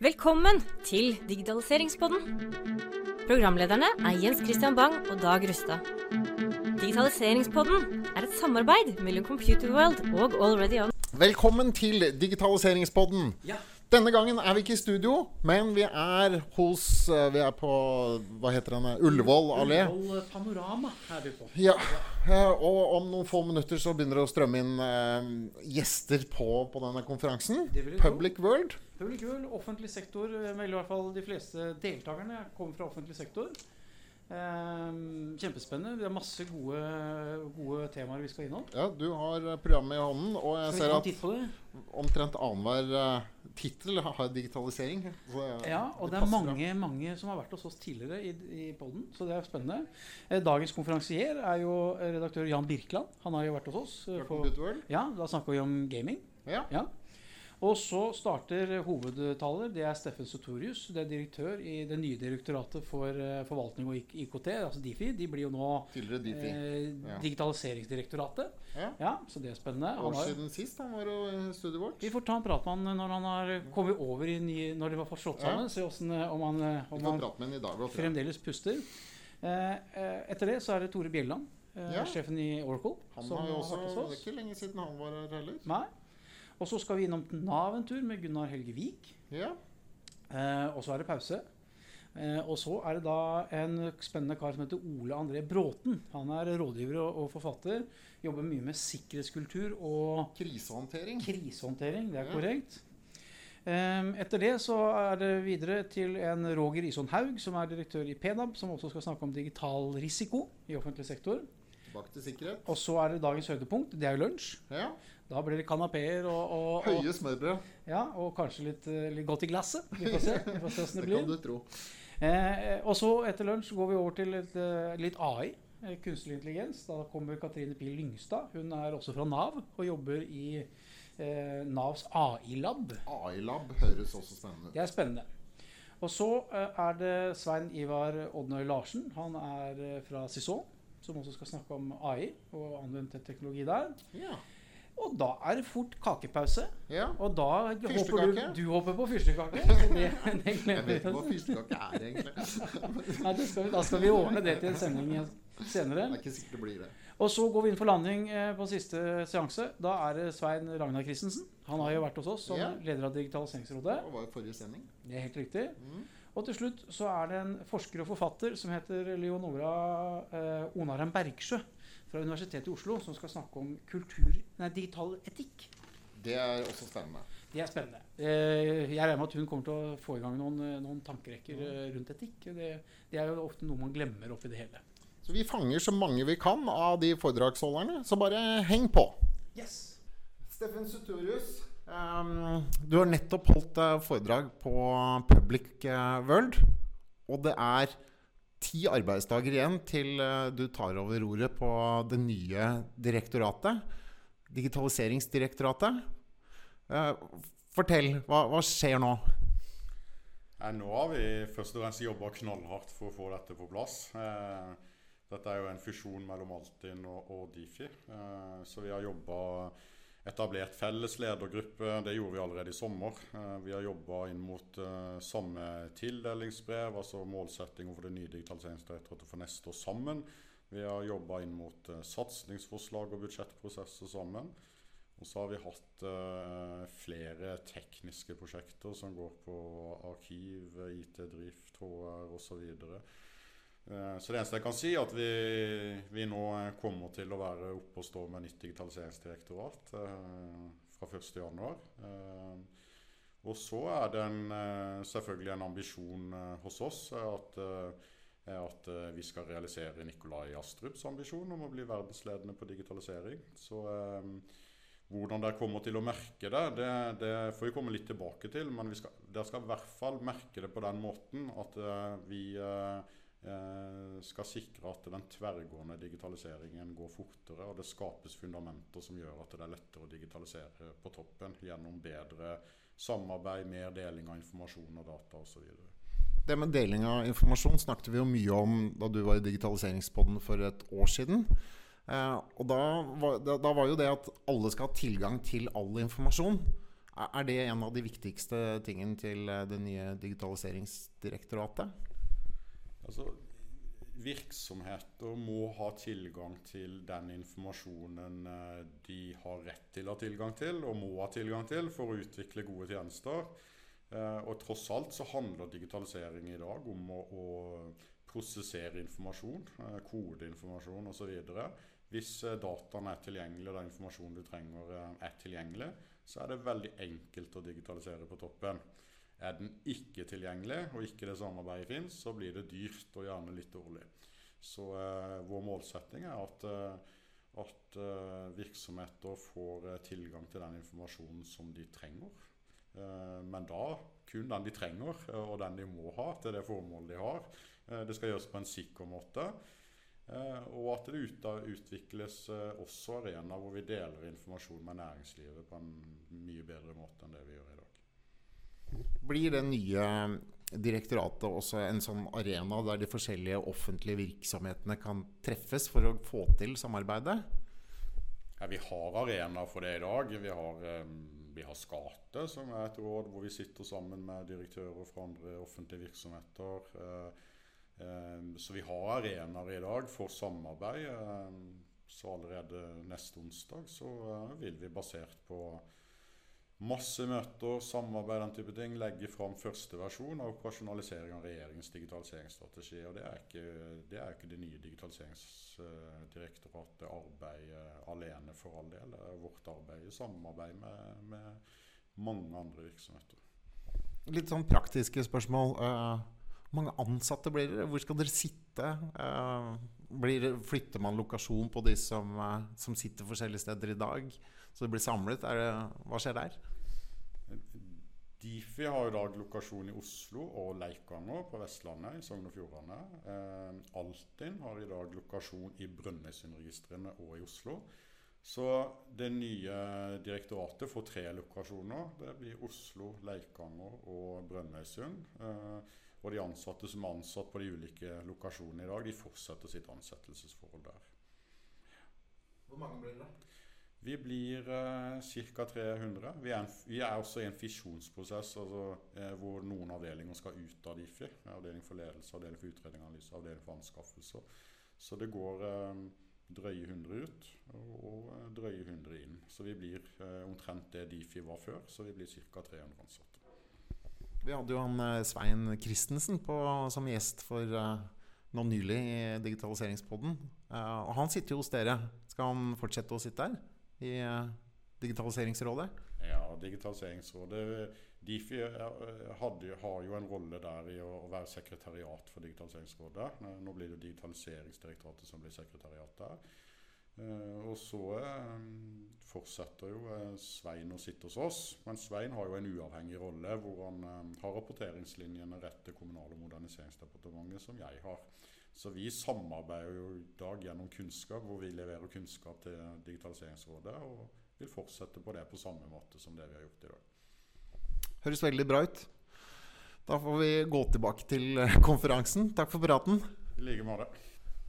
Velkommen til Digitaliseringspodden. Programlederne er Jens Christian Bang og Dag Rustad. Digitaliseringspodden er et samarbeid mellom Computerworld og Already On. Velkommen til Digitaliseringspodden. Denne gangen er vi ikke i studio, men vi er hos eh, Vi er på Hva heter denne? Ullevål allé. Ullevål Panorama er vi på. Ja. eh, Og om noen få minutter så begynner det å strømme inn eh, gjester på, på denne konferansen. Public. Public World. Public World, offentlig sektor, eh, i hvert fall de fleste deltakerne kommer fra offentlig sektor. Ehm, kjempespennende. Vi har masse gode, gode temaer vi skal innom. Ja, du har eh, programmet i hånden, og jeg ser at det? omtrent annenhver uh, tittel har digitalisering. Så, eh, Ja, og det er passer mange, mange som har vært hos oss tidligere i, i podden, så det er spennende. Eh, Dagens konferansier er jo eh, redaktør Jan Birkeland. Han har jo vært hos oss. eh, på- ja, da snakker vi om gaming. Ja. Ja. Og så starter hovedtaler. Det er Steffen Sotorius. Det er direktør i det nye direktoratet for eh, forvaltning og IKT, altså Difi. De blir jo nå eh, Digitaliseringsdirektoratet. Ja. Ja, så det er spennende. Han År siden sist han var i studioet vårt. vi får ta en prat med han når han har kommet over i ny, når de har fått slått Ja. sammen. Se hvordan, eh, om han, eh, om han dag. fremdeles puster. Eh, eh, etter det så er det Tore Bjelland, eh, Ja. sjefen i Oracle. Han har jo også, Det er ikke lenge siden han var her heller. Nei. Og så skal vi innom Nav en tur med Gunnar Helge Vik. Ja. Eh, og så er det pause. Eh, og så er det da en spennende kar som heter Ole André Bråten. Han er rådgiver og, og forfatter. Jobber mye med sikkerhetskultur og Krisehåndtering. krisehåndtering. Det er Ja. korrekt. Eh, etter det så er det videre til en Roger Ison Haug, som er direktør i PNAB, som også skal snakke om digital risiko i offentlig sektor. Tilbake til sikkerhet. Og så er det dagens høydepunkt. Det er jo lunsj. Ja. Da blir det kanapeer og, og, og, Høye smørbrød. ja, og kanskje litt, eh, litt godt i glasset. Vi får se, vi får se hvordan Det det blir. kan du tro. Eh, og så etter lunsj går vi over til eh, litt AI, eh, kunstig intelligens. Da kommer Katrine Pil Lyngstad. Hun er også fra Nav og jobber i eh, Navs AI-lab. AI-lab høres også spennende ut. Det er spennende. Og så er det Svein Ivar Odnøy Larsen. Han er fra Sison, som også skal snakke om AI og anvendt teknologi der. Ja. Og da er det fort kakepause. ja. Og da håper du, du håper på fyrstekake. Jeg vet ikke hva fyrstekake er, egentlig. Nei, skal vi, da skal vi ordne det til en sending senere. Det er ikke sikkert det blir det. Og så går vi inn for landing eh, på siste seanse. Da er det Svein Ragnar Christensen. Han har jo vært hos oss som Ja. leder av Digitaliseringsrådet. Og var jo forrige sending. Det er helt riktig. Mm. Og til slutt så er det en forsker og forfatter som heter Leonora eh, Onarheim Bergsjø fra Universitetet i Oslo, som skal snakke om kultur, nei, digital etikk. Det er også spennende. Det er spennende. Eh, jeg regner med at hun kommer til å få i gang noen, eh, noen tankerekker eh, rundt etikk. Det, det er jo ofte noe man glemmer oppi det hele. Så vi fanger så mange vi kan av de foredragsholderne, så bare heng på. Yes. Steffen Suturius, um, du har nettopp holdt foredrag på Public World. Og det er ti arbeidsdager igjen til eh, du tar over roret på det nye direktoratet. Digitaliseringsdirektoratet. Eh, fortell, hva, hva skjer nå? Nå har vi først og fremst jobba knallhardt for å få dette på plass. Eh, dette er jo en fusjon mellom Altinn og, og Difi. Så vi har jobba etablert felles ledergruppe. Det gjorde vi allerede i sommer. Eh, vi har jobba inn mot eh, samme tildelingsbrev, altså målsetting for det nye digitaliseringsdirektoratet for neste år sammen. Vi har jobba inn mot eh, satsingsforslag og budsjettprosesser sammen. Og så har vi hatt flere tekniske prosjekter som går på arkiv, IT-drift, HR osv. Eh, så det eneste jeg kan si, er at vi, vi nå kommer til å være oppe og stå med nytt digitaliseringsdirektorat eh, fra 1.1. Eh, og så er det en, eh, selvfølgelig en ambisjon eh, hos oss eh, at, eh, at eh, vi skal realisere Nikolai Astrups ambisjon om å bli verdensledende på digitalisering. Så eh, hvordan dere kommer til å merke det, det, det får vi komme litt tilbake til. Men dere skal i hvert fall merke det på den måten at eh, vi eh, eh, skal sikre at den tverrgående digitaliseringen går fortere, og det skapes fundamenter som gjør at det er lettere å digitalisere på toppen gjennom bedre samarbeid, mer deling av informasjon og data osv. Det med deling av informasjon snakket vi jo mye om da du var i Digitaliseringspodden for et år siden. Eh, og da var, da, var jo det at alle skal ha tilgang til all informasjon, er det en av de viktigste tingene til eh, det nye digitaliseringsdirektoratet? Altså, virksomheter må ha tilgang til den informasjonen eh, de har rett til å ha tilgang til, og må ha tilgang til for å utvikle gode tjenester. Eh, og tross alt så handler digitalisering i dag om å, å prosessere informasjon, eh, kodeinformasjon osv. Hvis dataene er tilgjengelig og den informasjonen du trenger er tilgjengelig, så er det veldig enkelt å digitalisere på toppen. Er den ikke tilgjengelig, og ikke det samarbeidet fins, så blir det dyrt og gjerne litt dårlig. Så eh, vår målsetting er at, eh, at eh, virksomheter får eh, tilgang til den informasjonen som de trenger. Eh, men da kun den de trenger, og den de må ha til det formålet de har. det skal gjøres på en sikker måte. og at det utvikles også arenaer hvor vi deler informasjon med næringslivet på en mye bedre måte enn det vi gjør i dag. Blir det nye direktoratet også en sånn arena der de forskjellige offentlige virksomhetene kan treffes for å få til samarbeidet? Ja, vi har arenaer for det i dag. Vi har, um, vi har Skate, som er et råd hvor vi sitter sammen med direktører fra andre offentlige virksomheter. Uh, um, så vi har arenaer i dag for samarbeid. Um, så allerede neste onsdag så uh, vil vi basert på Masse møter, samarbeid, den type ting. Legge fram første versjon av operasjonalisering av regjeringens digitaliseringsstrategi. Og det er ikke det, er ikke det nye digitaliseringsdirektoratet arbeidet alene, for all del. Det er vårt arbeid i samarbeid med, med mange andre virksomheter. Litt sånn praktiske spørsmål. Hvor mange ansatte blir dere? Hvor skal dere sitte? Uh, blir, flytter man lokasjon på de som, uh, som sitter forskjellige steder i dag? Så det blir samlet. Det, hva skjer der? Difi har i dag lokasjon i Oslo og Leikanger på Vestlandet, i Sogn og Fjordane. Eh, Altinn har i dag lokasjon i Brønnøysundregistrene og i Oslo. Så det nye direktoratet får tre lokasjoner. Det blir Oslo, Leikanger og Brønnøysund. Eh, og de ansatte som er ansatt på de ulike lokasjonene i dag, de fortsetter sitt ansettelsesforhold der. Hvor mange blir det? Vi blir eh, ca. 300. Vi er, en, vi er, også i en fisjonsprosess altså, eh, hvor noen avdelinger skal ut av Difi. Avdeling for ledelse, avdeling for utredning og analyse, avdeling for anskaffelser. Så det går eh, drøye 100 ut og, uh, drøye 100 inn. Så vi blir eh, omtrent det Difi var før. Så vi blir ca. 300 ansatte. Vi hadde jo han Svein Christensen på, som gjest for nå nylig i Digitaliseringspodden. og han sitter jo hos dere. Skal han fortsette å sitte her? I uh, Digitaliseringsrådet? Ja, Digitaliseringsrådet Difi hadde, har jo en rolle der i å, være sekretariat for Digitaliseringsrådet. Nå blir det Digitaliseringsdirektoratet som blir sekretariat der. Uh, og så fortsetter jo Svein å sitte hos oss. Men Svein har jo en uavhengig rolle hvor han har rapporteringslinjene rett til Kommunal- og moderniseringsdepartementet, som jeg har. Så vi samarbeider jo i dag gjennom kunnskap, hvor vi leverer kunnskap til Digitaliseringsrådet. Og vil fortsette på det på samme måte som det vi har gjort i dag. Høres veldig bra ut. Da får vi gå tilbake til eh, konferansen. Takk for praten. I like måte.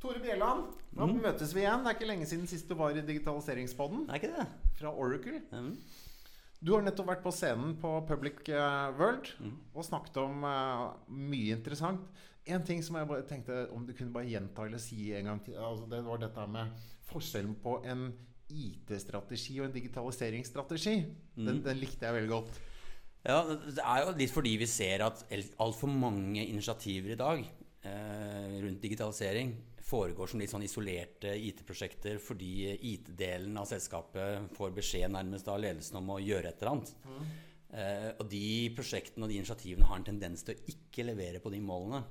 Tore Bjelland, nå mm. møtes vi igjen. Det er ikke lenge siden sist du var i Digitaliseringspodden. Det er ikke det. Fra Oracle. Mm. Du har nettopp vært på scenen på Public eh, World mm. og snakket om uh, mye interessant. En ting som jeg bare tenkte om du kunne bare gjenta eller si en gang til. Altså det var dette med forskjellen på en IT-strategi og en digitaliseringsstrategi. Mm. Den, den, likte jeg veldig godt. Ja, Det er jo litt fordi vi ser at altfor mange initiativer i dag eh, rundt digitalisering foregår som litt sånn isolerte IT-prosjekter fordi IT-delen av selskapet får beskjed nærmest av ledelsen om å gjøre et eller annet. Mm. Eh, og de prosjektene og de initiativene har en tendens til å ikke levere på de målene.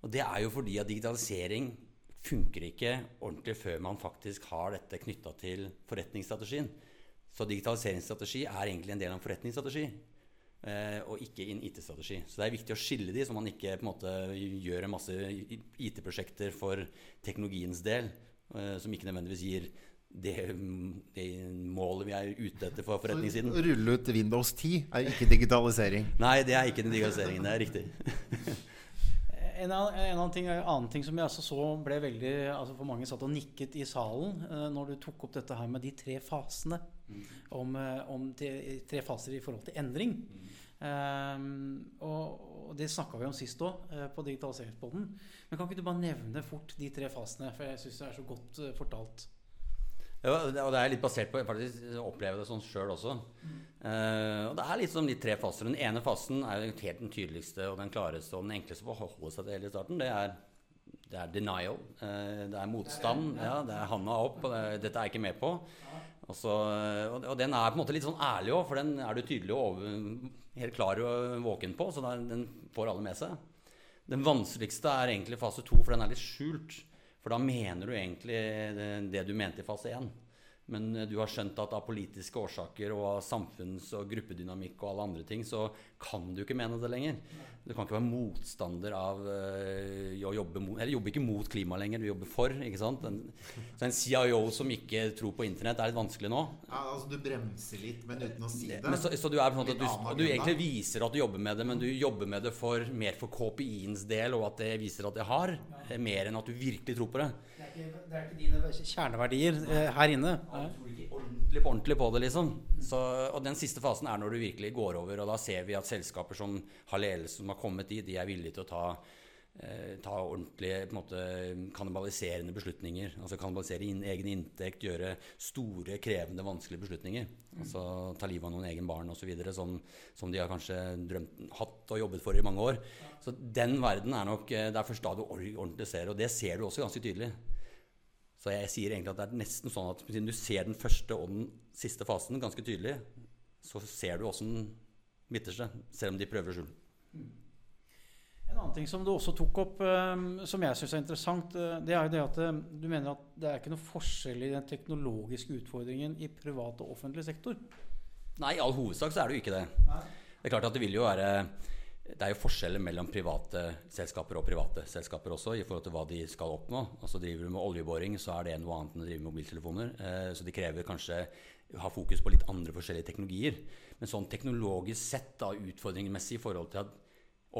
Og det er jo fordi at digitalisering funker ikke ordentlig før man faktisk har dette knytta til forretningsstrategien. Så digitaliseringsstrategi er egentlig en del av en forretningsstrategi. Eh, og ikke en IT-strategi. Så det er viktig å skille de, så man ikke på en måte gjør en masse IT-prosjekter for teknologiens del, eh, som ikke nødvendigvis gir det, det, målet vi er ute etter for forretningssiden. Å rulle ut Windows 10 er ikke digitalisering? Nei, det er ikke digitaliseringen. Det er riktig. En, en annen, ting, annen, ting, som jeg altså så ble veldig altså For mange satt og nikket i salen eh, når du tok opp dette her med de tre fasene. om, eh, om de, tre faser i forhold til endring. Um, og, og det snakka vi om sist òg, eh, på Digitaliseringspodden. Men kan ikke du bare nevne fort de tre fasene? For jeg syns det er så godt uh, fortalt. Ja, og det er litt basert på faktisk å oppleve det sånn sjøl også. Uh, og Det er litt som de tre faser. Den ene fasen er jo helt den tydeligste og den klareste og den enkleste å holde seg til hele starten. Det er, det er denial. Uh, det er motstand. Ja, det er handa opp. Og det, dette er jeg ikke med på. Og, så, og, og, den er på en måte litt sånn ærlig òg, for den er du tydelig og over, helt klar og våken på. Så den får alle med seg. Den vanskeligste er egentlig fase to, for den er litt skjult. For da mener du egentlig det, du mente i fase én. Men eh, du har skjønt at av politiske årsaker og av samfunns- og gruppedynamikk og alle andre ting, så kan du ikke mene det lenger. Du kan ikke være motstander av uh, å jobbe mot Eller jobbe ikke mot klima lenger, du jobber for. ikke sant? En, så en CIO som ikke tror på internett, er litt vanskelig nå. Ja, altså Du bremser litt, men uten å si det. Men så, så du er sånn at du, du, egentlig viser at du jobber med det, men du jobber med det for, mer for KPI-ens del, og at det viser at det har, mer enn at du virkelig tror på det. Ikke, det er ikke dine kjerneverdier eh, her inne. Ja, du tror ikke ordentlig på ordentlig på det, liksom. Så, og den siste fasen er når du virkelig går over, og da ser vi at selskaper som har ledelse, som har kommet dit, de er villige til å ta, eh, ta ordentlige på en måte, kannibaliserende beslutninger. Altså kannibalisere inn, egen inntekt, gjøre store, krevende, vanskelige beslutninger. Altså ta livet av noen egen barn osv. Som, som de har kanskje drømt, hatt og jobbet for i mange år. Så den verden er nok eh, Det er først da du ordentlig ser, og det ser du også ganske tydelig. Så jeg sier egentlig at det er nesten sånn at siden du ser den første og den siste fasen ganske tydelig, så ser du også den midterste, selv om de prøver å skjule. En annen ting som du også tok opp, um, som jeg syns er interessant, uh, det er jo det at uh, du mener at det er ikke noe forskjell i den teknologiske utfordringen i privat og offentlig sektor? Nei, i all hovedsak så er det jo ikke det. Nei. Det er klart at det vil jo være det er jo forskjeller mellom private selskaper og private selskaper også i forhold til hva de skal oppnå. Altså Driver du med oljeboring, så er det noe annet enn å drive med mobiltelefoner. Eh, så de krever kanskje ha fokus på litt andre forskjellige teknologier. Men sånn teknologisk sett, da, utfordringsmessig i forhold til at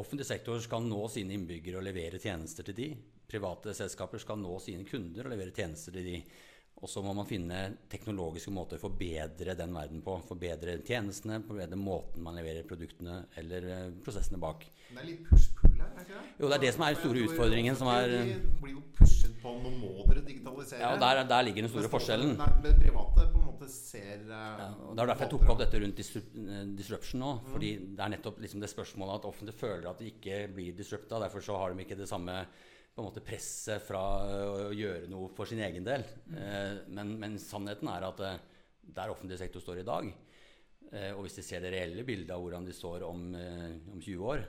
offentlig sektor skal nå sine innbyggere og levere tjenester til de. Private selskaper skal nå sine kunder og levere tjenester til de. Og så må man finne teknologiske måter å forbedre den verden på. Forbedre tjenestene, forbedre måten man leverer produktene eller uh, prosessene bak. Men Det er litt push-pull her, er ikke det? Jo, det er det som er den store utfordringen. Som er, de blir jo pushet på nå må dere digitalisere. Ja, og der, der ligger den store forskjellen. Det private på en måte ser uh, ja, og Det er derfor jeg tok opp dette rundt eh, disruption nå. Mm. fordi det er nettopp liksom det spørsmålet at offentlig føler at de ikke blir disrupta. Derfor så har de ikke det samme på en måte presset fra å gjøre noe for sin egen del. Eh, men, men, sannheten er at eh, der offentlig sektor står i dag, eh, og hvis de ser det reelle bildet av hvordan de står om, om 20 år,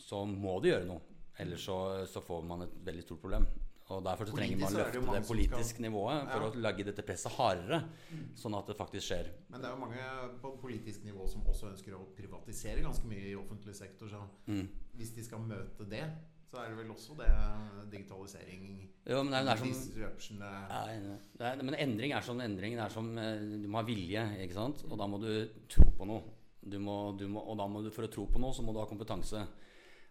så må de gjøre noe. Ellers så, så, får man et veldig stort problem. Og Derfor så trenger man å løfte det, det politiske nivået for ja. å lage dette presset hardere, mm. sånn at det faktisk skjer. Men det er jo mange på politisk nivå som også ønsker å privatisere ganske mye i offentlig sektor. Så mm. hvis de skal møte det, så er det vel også det digitalisering jo, men, det er, det er som, ja, er, men endring er sånn endring. Det er som eh, Du må ha vilje, ikke sant? Og da må du tro på noe. Du må, du må, og da må du, for å tro på noe, så må du ha kompetanse.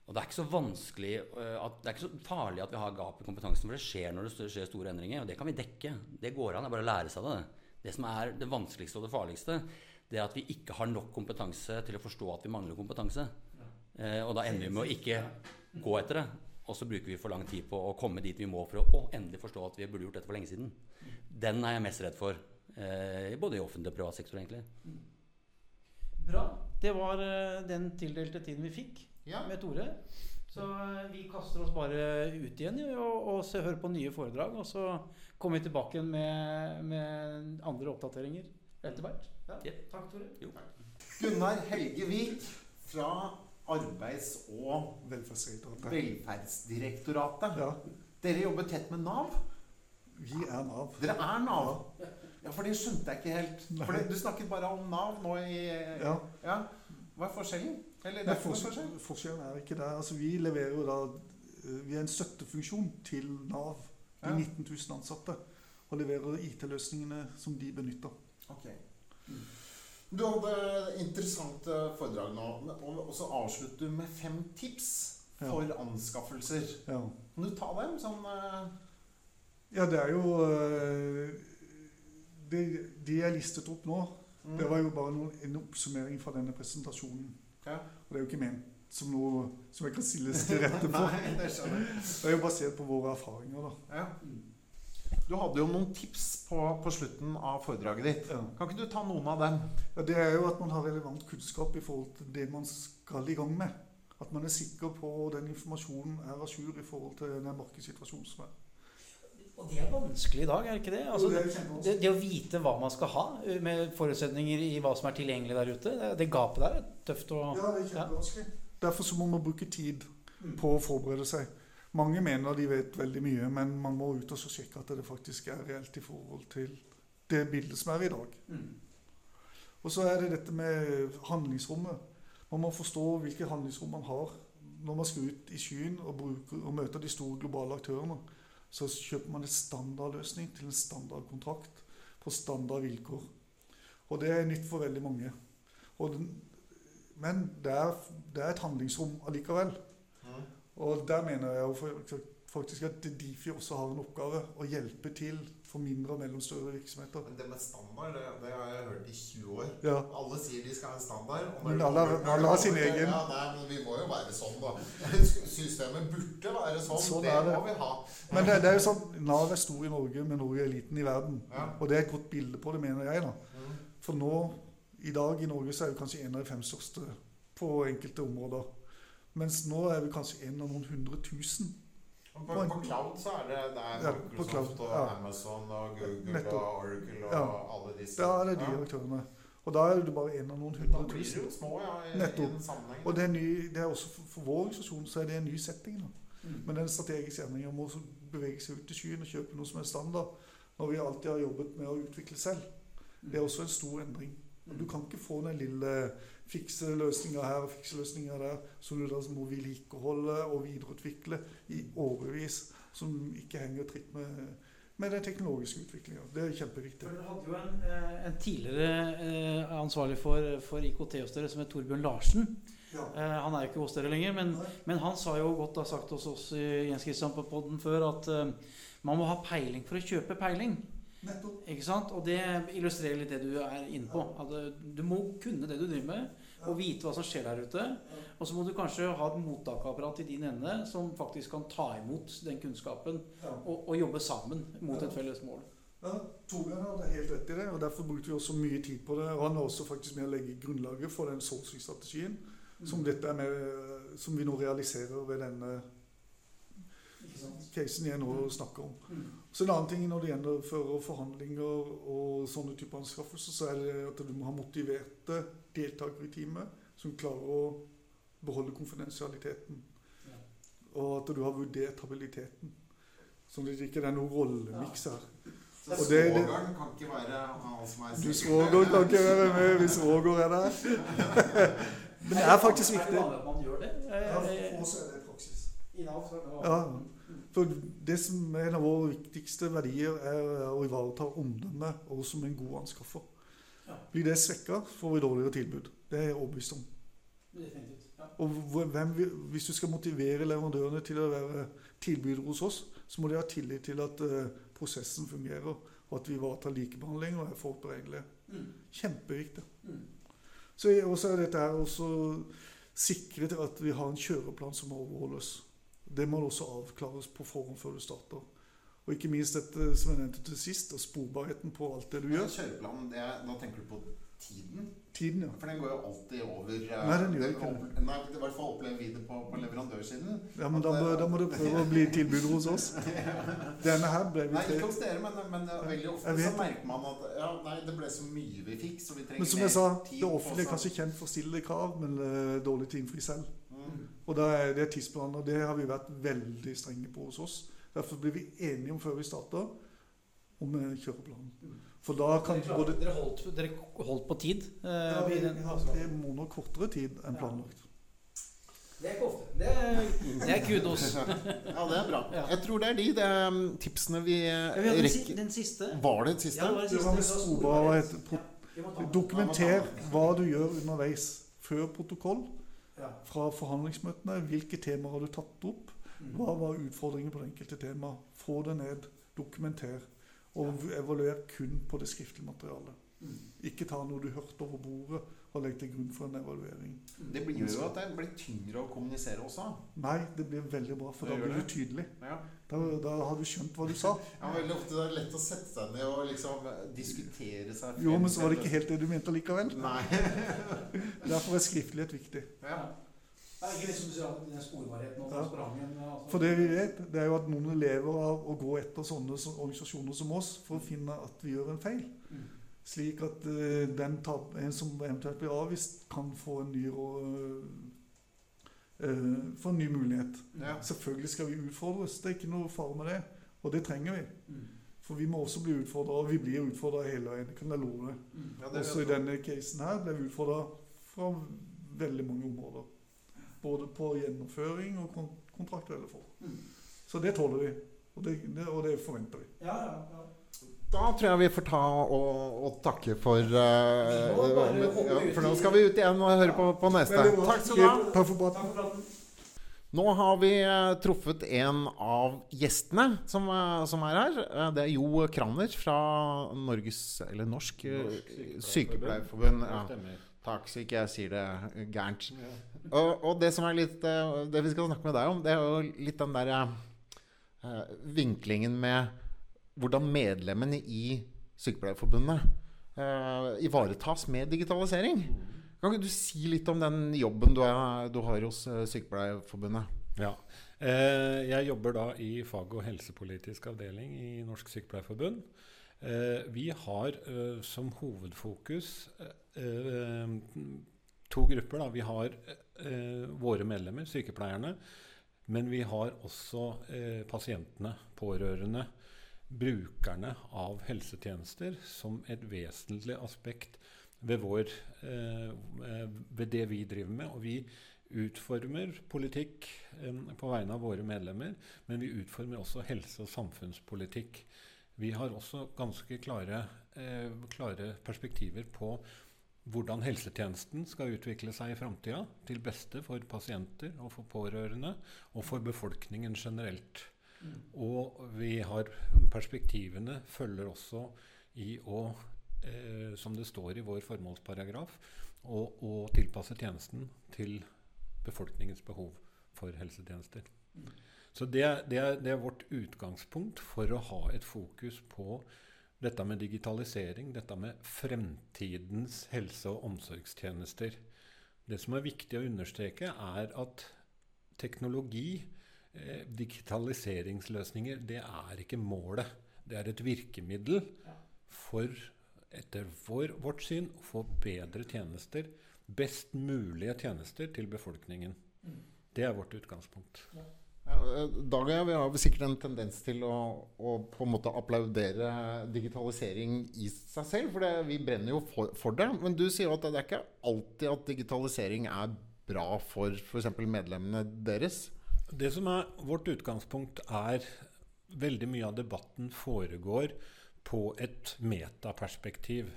Og det er ikke så vanskelig eh, at, Det er ikke så farlig at vi har gap i kompetansen, for det skjer når det skjer store endringer. Og det kan vi dekke. Det går an. Det er bare å lære seg det. Det som er det vanskeligste og det farligste, det er at vi ikke har nok kompetanse til å forstå at vi mangler kompetanse. Eh, og da ender vi med å ikke gå etter det. Og så bruker vi for lang tid på å komme dit vi må for å, å endelig forstå at vi burde gjort dette for lenge siden. Den er jeg mest redd for. Eh, både i offentlig og privat sektor, egentlig. Bra. Det var uh, den tildelte tiden vi fikk ja. med Tore. Så uh, vi kaster oss bare ut igjen og, og se, hører på nye foredrag. Og så kommer vi tilbake igjen med, med andre oppdateringer etter hvert. Ja. Takk, Tore. Jo. Gunnar Helge Vik fra Arbeids- og Velferdsdirektoratet. Velferdsdirektoratet. Ja. Dere jobber tett med Nav? Vi er Nav. Dere er Nav? Ja, for det skjønte jeg ikke helt. For Du snakket bare om Nav nå i Ja. ja. Hva er forskjellen? Eller Nei, forskjell, forskjellen er ikke det. Altså, vi leverer jo da eh, Vi er en støttefunksjon til Nav. De ja. 19 000 ansatte. Og leverer IT-løsningene som de benytter. Okay. Mm. Du hadde interessant eh, foredrag nå, og så avslutter du med fem tips for ja. anskaffelser. Ja. Kan du ta dem sånn uh... Ja, det er jo uh, det, de jeg listet opp nå, Mm. det var jo bare noen, en oppsummering fra denne presentasjonen. Ja. Og det er jo ikke ment som noe som jeg kan stilles til rette for. Nei, det. Det er jo basert på våre erfaringer, da. Ja. Du hadde jo noen tips på, på slutten av foredraget ditt. Ja. Kan ikke du ta noen av dem? Ja, det er jo at man har relevant kunnskap i forhold til det man skal i gang med. At man er sikker på den informasjonen er à jour i forhold til den markedssituasjonen som er. Og det er vanskelig i dag, er ikke det? Altså, det det, det, å vite hva man skal ha, uh, med forutsetninger i hva som er tilgjengelig der ute, det, det gapet der er tøft å Ja, det er kjempevanskelig. Derfor så må man bruke tid på å forberede seg. Mange mener de vet veldig mye, men man må ut og så sjekke at det faktisk er reelt i forhold til det bildet som er i dag. Og så er det dette med handlingsrommet. Man må forstå hvilket handlingsrom man har. Når man skal ut i skyen og, bruker, og møter de store globale aktørene, så kjøper man en standardløsning til en standardkontrakt på standard vilkår. Og det er nytt for veldig mange. Og den, men det er, det er et handlingsrom allikevel. Og der mener jeg jo faktisk at Difi også har en oppgave å hjelpe til for mindre og mellomstore virksomheter. Men det med standard, det, det har jeg hørt i 20 år. Ja, Alle sier de skal ha en standard. Men alle- har sin egen. Ja, nei, men vi må jo være sånn, da. Systemet burde være sånn. Sånn det, det. må vi ha. Men det, det er jo sånn, Nav er stor i Norge, men Norge er liten i verden. Ja. Og det er et godt bilde på det, mener jeg. da. Mm. For nå, i dag i Norge, så er vi kanskje en av de fem største på enkelte områder. Mens nå er vi kanskje en av noen hundre tusen. På, på cloud så er det, det er Ja, Microsoft cloud, og ja. Amazon og Google Nettopp. og Oracle og Ja. alle disse. Er det de Ja. aktørene. Og da er du bare en av noen hundre tusen. små, ja, i, i Nettopp. sammenhengen. Og det er, ny, det er også for, for vår organisasjon så er det en ny setting. da. Men den strategiske endringen om å bevege seg ut i skyen og kjøpe noe som er standard, når vi alltid har jobbet med å utvikle selv, det er også en stor endring. Du kan ikke få den lille fikse løsninger her og fikse løsninger der, som du da må vedlikeholde og videreutvikle i årevis, som ikke henger tritt med, med den teknologiske utviklinga. Det er kjempeviktig. Dere hadde jo en, eh, en tidligere eh, ansvarlig for, for IKT hos dere, som het Torbjørn Larsen. Ja. Eh, han er jo ikke hos dere lenger, men, men han sa jo godt har sagt hos oss i Jens Kristian på podden før at man må ha peiling for å kjøpe peiling. Nettopp. Ikke sant? Og det illustrerer litt det du er inne på. Eh, du må kunne det du driver med, og vite hva som skjer der ute. Og så må du kanskje ha et mottakerapparat i din ende som faktisk kan ta imot den kunnskapen og, og jobbe sammen mot et felles mål. Ja, Torbjørn hadde helt rett i det, og derfor brukte vi også mye tid på det. Og han var også faktisk med å legge grunnlaget for den sourcing-strategien som, er med, som vi nå realiserer ved denne casen jeg nå snakker om. Mm. Så en annen ting når det gjennomfører forhandlinger og sånne typer anskaffelser, så er det at du må ha motiverte deltakere i teamet som klarer å beholde konfidensialiteten. Ja. Og at du har vurdert habiliteten. Sånn at det ikke er noen rollemiks her. Så det- det- svogeren kan ikke være han som er Du svoger kan ikke være med hvis svoger er der. Men det er faktisk Er viktig. det vanlig at man gjør det? Oss det. I Nav så det Ja. For det som er en av våre viktigste verdier, er å ivareta omdømmet og som en god anskaffer. Blir det svekka, får vi dårligere tilbud. Det er jeg overbevist om. Og hvem, hvis du skal motivere leverandørene til å være tilbydere hos oss, så må de ha tillit til at eh, prosessen fungerer, og at vi ivaretar likebehandling og er forberedelige. Mm. Kjempeviktig. Mm. Så også er dette her også sikre at vi har en kjøreplan som må overholdes. Det må også avklares på forhånd før du starter. Og ikke minst dette som jeg nevnte til sist, og sporbarheten på alt det du gjør. Kjøreplanen, det er, da tenker du på tiden? Tiden, ja. For den går jo alltid over eh, Nei, den gjør ikke det. Nei, i hvert fall opplever vi det på, på leverandørsiden. ja men da må, da må du prøve å bli tilbudet hos oss. Denne her ble vi Nei, ikke hos dere, men, men eh, veldig ofte så merker man at ja, nei, det ble så mye vi fikk, så vi trenger Men som jeg sa, det offentlige er kanskje kjent for stille krav, men eh, dårlig til å innfri selv. Mm. Og da er det tidsplaner. Det har vi vært veldig strenge på hos oss. Derfor blir vi enige om før vi starter om kjøreplanen. For da kan Dere, både dere, holdt, dere holdt på tid? eh, ja, vi, vi har tre måneder kortere tid enn planlagt. Det er ikke ofte. Det er, det er kudos. Ja, det er bra. Jeg tror det er de det er, um, tipsene vi eh, Ja, den, rekker. den siste. Var det den siste? Ja, det var den siste. Det var hva heter det? Ja, må. Dokumenter hva du gjør underveis. Før protokoll, fra forhandlingsmøtene. Hvilke temaer har du tatt opp? Mm. Hva var utfordringen på det enkelte tema? Få det ned. Dokumenter. Og evaluer kun på det skriftlige materialet. Ikke ta noe du hørte over bordet og legg til grunn for en evaluering. Det blir jo at det blir tyngre å kommunisere også. Nei, det blir veldig bra, for Det da blir du det. tydelig. Ja. Da, da har du skjønt hva du sa. Ja, veldig ofte det er lett å sette seg ned og liksom diskutere seg Jo, men så var det ikke helt det du mente likevel. Nei. Derfor er skriftlighet viktig. Ja. Det er ikke liksom den sporbarheten og Ja. transparensen altså. For det vi vet, det er jo at noen lever av å gå etter sånne som- organisasjoner som oss for å finne at vi gjør en feil. Mm. Slik at uh, den tap, en som eventuelt blir avvist, kan få en ny, uh, uh, få en ny mulighet. Ja. Selvfølgelig skal vi utfordres, det er ikke noe fare med det. Og det trenger vi. Mm. For vi må også bli utfordra, og vi blir utfordra hele veien. Det kan jeg love deg. Mm. Ja, det Også i denne casen her ble vi utfordra fra veldig mange områder. Både på gjennomføring og kon kontraktuelle forhold. Mm. Så det tåler vi. Og det, det, og det forventer vi. Ja, ja, ja. Da tror jeg vi får ta og, og takke for uh, ja, For nå skal vi ut igjen og høre på, på neste. Takk skal du ha. Takk for praten. Nå har vi eh, truffet en av gjestene som, eh, som er her. Det er Jo Kraner fra Norges, eller Norsk, eh, Sykepleierforbund. Ja. Takk, så ikke jeg sier det gærent. Og, og det som er litt eh, Det vi skal snakke med deg om, det er jo litt den der uh, vinklingen med hvordan medlemmene i Sykepleierforbundet uh, ivaretas med digitalisering. Kan ikke du si litt om den jobben du, er, du har hos eh, Sykepleierforbundet? Ja. Eh, jeg jobber da i fag- og helsepolitisk avdeling i Norsk Sykepleierforbund. Eh, vi har eh, som hovedfokus to grupper. Da. Vi har eh, våre medlemmer, sykepleierne. Men vi har også eh, pasientene, pårørende, brukerne av helsetjenester som et vesentlig aspekt ved, vår, eh, eh, ved det vi driver med. Og vi utformer politikk eh, på vegne av våre medlemmer, men vi utformer også helse- og samfunnspolitikk. Vi har også ganske klare, eh, klare perspektiver på hvordan helsetjenesten skal utvikle seg i framtida, til beste for pasienter og for pårørende, og for befolkningen generelt. Og vi har perspektivene følger også i å, eh, som det står i vår formålsparagraf, å, å tilpasse tjenesten til befolkningens behov for helsetjenester. Så det, det, er, det er vårt utgangspunkt for å ha et fokus på dette med digitalisering, dette med fremtidens helse- og omsorgstjenester. Det som er viktig å understreke, er at teknologi, eh, digitaliseringsløsninger, det er ikke målet. Det er et virkemiddel for, etter vår, vårt syn, å få bedre tjenester, best mulige tjenester til befolkningen. Det er vårt utgangspunkt. Eh, Dag og jeg vi har sikkert en tendens til å, å på en måte applaudere digitalisering i seg selv, for det, vi brenner jo for, for det. Men du sier jo at det er ikke alltid at digitalisering er bra for f.eks. medlemmene deres. Det som er vårt utgangspunkt, er veldig mye av debatten foregår på et metaperspektiv.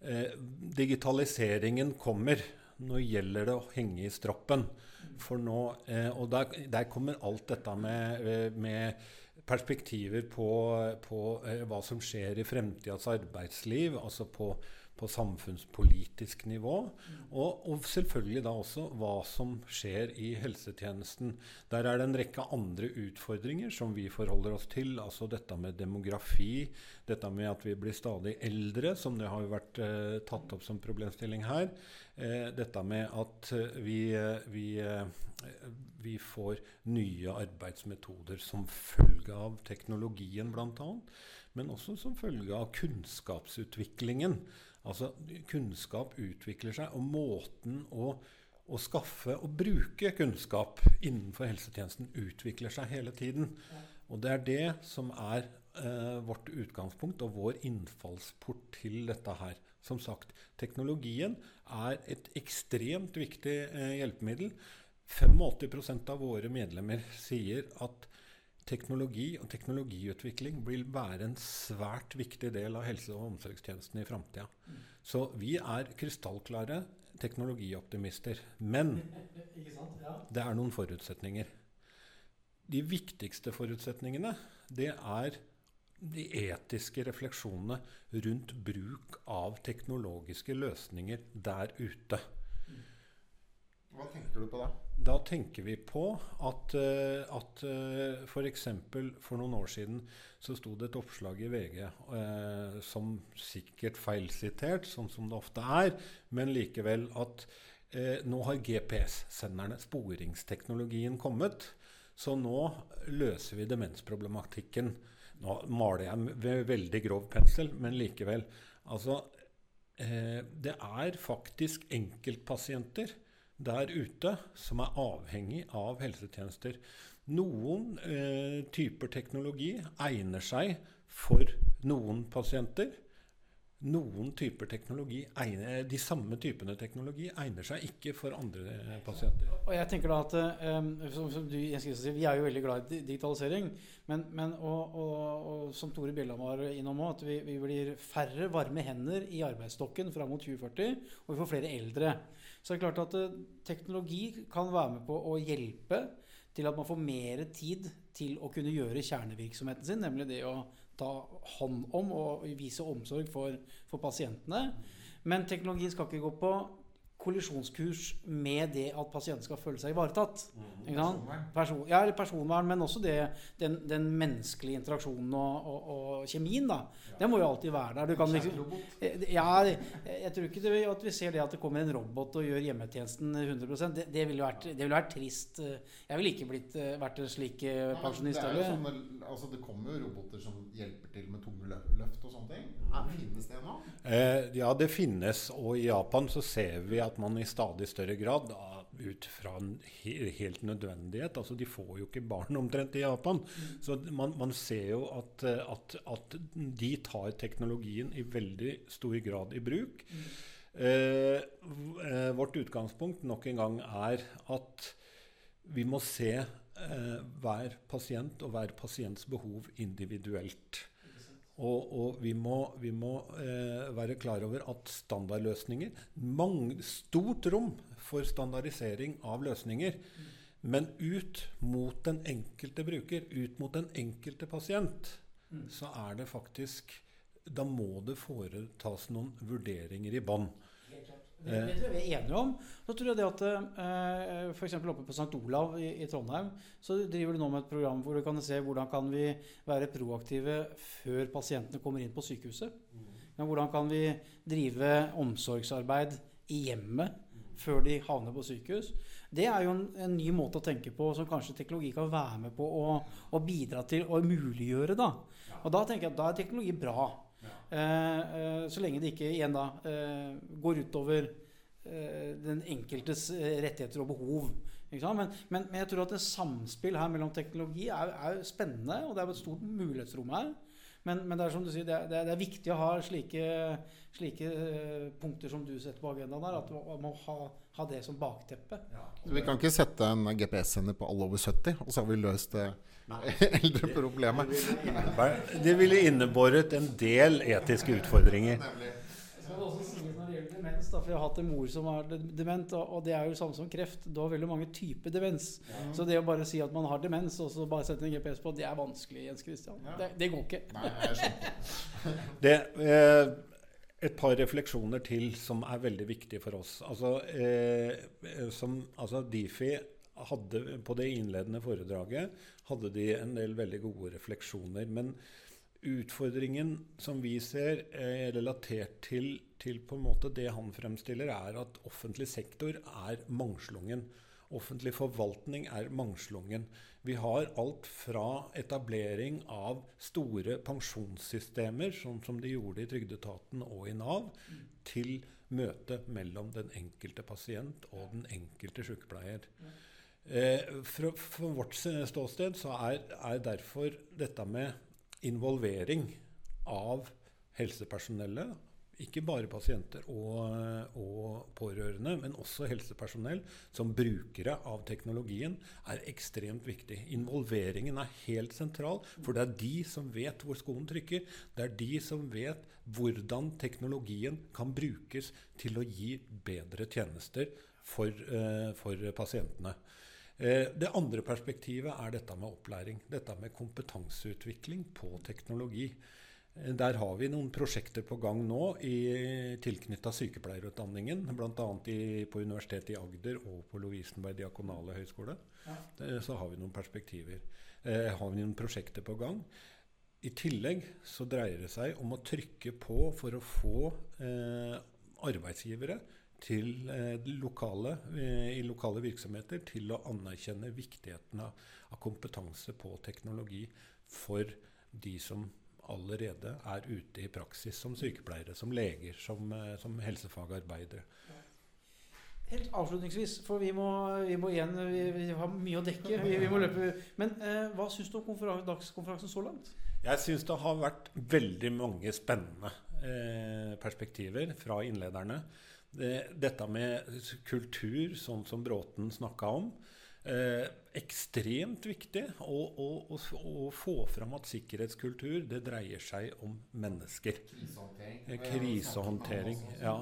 Eh, digitaliseringen kommer. Nå gjelder det å henge i stroppen. For nå, eh, og der, der kommer alt dette med, eh, med perspektiver på, på eh, hva som skjer i fremtidas arbeidsliv, altså på, på samfunnspolitisk nivå. Og, og selvfølgelig da også hva som skjer i helsetjenesten. Der er det en rekke andre utfordringer som vi forholder oss til. Altså dette med demografi, dette med at vi blir stadig eldre, som det har jo vært eh, tatt opp som problemstilling her. Eh, dette med at eh, vi, eh, vi, eh, vi får nye arbeidsmetoder som følge av teknologien bl.a. Men også som følge av kunnskapsutviklingen. Altså kunnskap utvikler seg, og måten å, å skaffe og bruke kunnskap innenfor helsetjenesten utvikler seg hele tiden. Og det er det som er eh, vårt utgangspunkt og vår innfallsport til dette her. Som sagt, teknologien er et ekstremt viktig eh, hjelpemiddel. 85 av våre medlemmer sier at teknologi og teknologiutvikling vil være en svært viktig del av helse- og omsorgstjenesten i framtida. Så vi er krystallklare teknologioptimister. Men Ikke sant? Ja. det er noen forutsetninger. De viktigste forutsetningene det er de etiske refleksjonene rundt bruk av teknologiske løsninger der ute. Hva tenker du på da? Da tenker vi på at, uh, at f.eks. For, for noen år siden så sto det et oppslag i VG eh, som sikkert feilsitert, sånn som det ofte er, men likevel at eh, nå har GPS-senderne, sporingsteknologien, kommet. Så nå løser vi demensproblematikken. Nå maler jeg med veldig grov pensel, men likevel. Altså, eh, det er faktisk enkeltpasienter der ute som er avhengig av helsetjenester. Noen eh, typer teknologi egner seg for noen pasienter. Noen typer teknologi, egner, De samme typene teknologi egner seg ikke for andre pasienter. Og jeg tenker da at um, som, som du, si, Vi er jo veldig glad i digitalisering. Men, men og, og, og, som Tore Bjelland var innom òg, at vi, vi, blir færre varme hender i arbeidsstokken fram mot 2040. Og vi får flere eldre. Så det er klart at uh, teknologi kan være med på å hjelpe til at man får mer tid til å kunne gjøre kjernevirksomheten sin, nemlig det å ta hånd om og vise omsorg for, for pasientene. Men teknologien skal ikke gå på kollisjonskurs med det at pasienten skal føle seg ivaretatt. Personvern. Person, ja, personvern, men også det, den, den, menneskelige interaksjonen og, og, og kjemien. da. Ja. Det må jo alltid være der. Du kan liksom, ja, jeg tror ikke det, at vi ser det at det kommer en robot og gjør hjemmetjenesten 100% Det, det ville vært, vil vært trist. Jeg ville ikke blitt, eh, vært en slik eh, pensjonist. Det, sånn, altså, det kommer jo roboter som hjelper til med tunge løft og sånne ting. Finnes det nå? Eh, ja, det finnes. Og i Japan så ser vi at man i stadig større grad ut fra en helt nødvendighet. altså De får jo ikke barn omtrent i Japan. Mm. Så man, man, ser jo at, at, at, de tar teknologien i veldig stor grad i bruk. Mm. Eh, eh, vårt utgangspunkt nok en gang er at vi må se eh, hver pasient og hver pasients behov individuelt. Og, og, vi må, vi må eh, være klar over at standardløsninger mange, Stort rom for standardisering av løsninger. Mm. Men ut mot den enkelte bruker, ut mot den enkelte pasient, mm. så er det faktisk Da må det foretas noen vurderinger i bånn. Det, det, tror jeg vi er enige om. Så tror jeg det at eh, F.eks. oppe på St. Olav i, i, Trondheim så driver du nå med et program hvor du kan se hvordan kan vi være proaktive før pasientene kommer inn på sykehuset. Men hvordan kan vi drive omsorgsarbeid i hjemmet før de havner på sykehus. Det er jo en, en, ny måte å tenke på som kanskje teknologi kan være med på å, å bidra til å muliggjøre. Da. Og da tenker jeg at da er teknologi bra. Eh, eh, så lenge det ikke igjen da eh, går utover den enkeltes rettigheter og behov. Men, men, men, jeg tror at et samspill her mellom teknologi er, er spennende, og det er et stort mulighetsrom her. Men, men, det er som du sier, det er, det er viktig å ha slike, slike, punkter som du setter på agendaen der. At man må ha, ha det som bakteppe. Ja. Vi kan ikke sette en GPS-sender på alle over 70, og så har vi løst det eldreproblemet. Det ville innebåret en del etiske utfordringer. Demens, da, for jeg har hatt en mor som er dement, og det er jo samme som kreft. Du har veldig mange typer demens. Ja. Så det å bare si at man har demens, og så bare sette en GPS på, det er vanskelig, Jens Christian. Ja. Det, det, går ikke. Nei, jeg det, eh, et par refleksjoner til som er veldig viktige for oss. Altså, eh, som, altså Difi hadde på det innledende foredraget hadde de en del veldig gode refleksjoner. Men utfordringen som vi ser, eh, relatert til, til på en måte det han fremstiller, er at offentlig sektor er mangslungen. Offentlig forvaltning er mangslungen. Vi har alt fra etablering av store pensjonssystemer, sånn som de gjorde i Trygdeetaten og i Nav, til møte mellom den enkelte pasient og den enkelte sykepleier. Eh, fra, fra, vårt ståsted så er, er, derfor dette med involvering av helsepersonellet, ikke bare pasienter og, og, pårørende, men også helsepersonell som brukere av teknologien, er ekstremt viktig. Involveringen er helt sentral, for det er de som vet hvor skoen trykker. Det er de som vet hvordan teknologien kan brukes til å gi bedre tjenester for, uh, for pasientene. Eh, det andre perspektivet er dette med opplæring. Dette med kompetanseutvikling på teknologi. Eh, der har vi noen prosjekter på gang nå i tilknytta sykepleierutdanningen. Bl.a. på Universitetet i Agder og på Lovisenberg diakonale høgskole. Ja. Så har vi noen perspektiver. Eh, har vi noen prosjekter på gang. I tillegg så dreier det seg om å trykke på for å få eh, arbeidsgivere til eh, lokale, eh, i lokale virksomheter til å anerkjenne viktigheten av, av kompetanse på teknologi for de som allerede er ute i praksis som sykepleiere, som leger, som, eh, som helsefagarbeidere. Helt avslutningsvis, for vi må, vi må igjen vi, vi, har mye å dekke. Vi, vi må løpe. Men eh, hva syns du om dagskonferansen så langt? Jeg syns det har vært veldig mange spennende eh, perspektiver fra innlederne. Det, dette med kultur, sånn som Bråten snakka om. Eh, ekstremt viktig å, å, å, å, få fram at sikkerhetskultur det dreier seg om mennesker. Krisehåndtering. Eh, krisehåndtering, ja.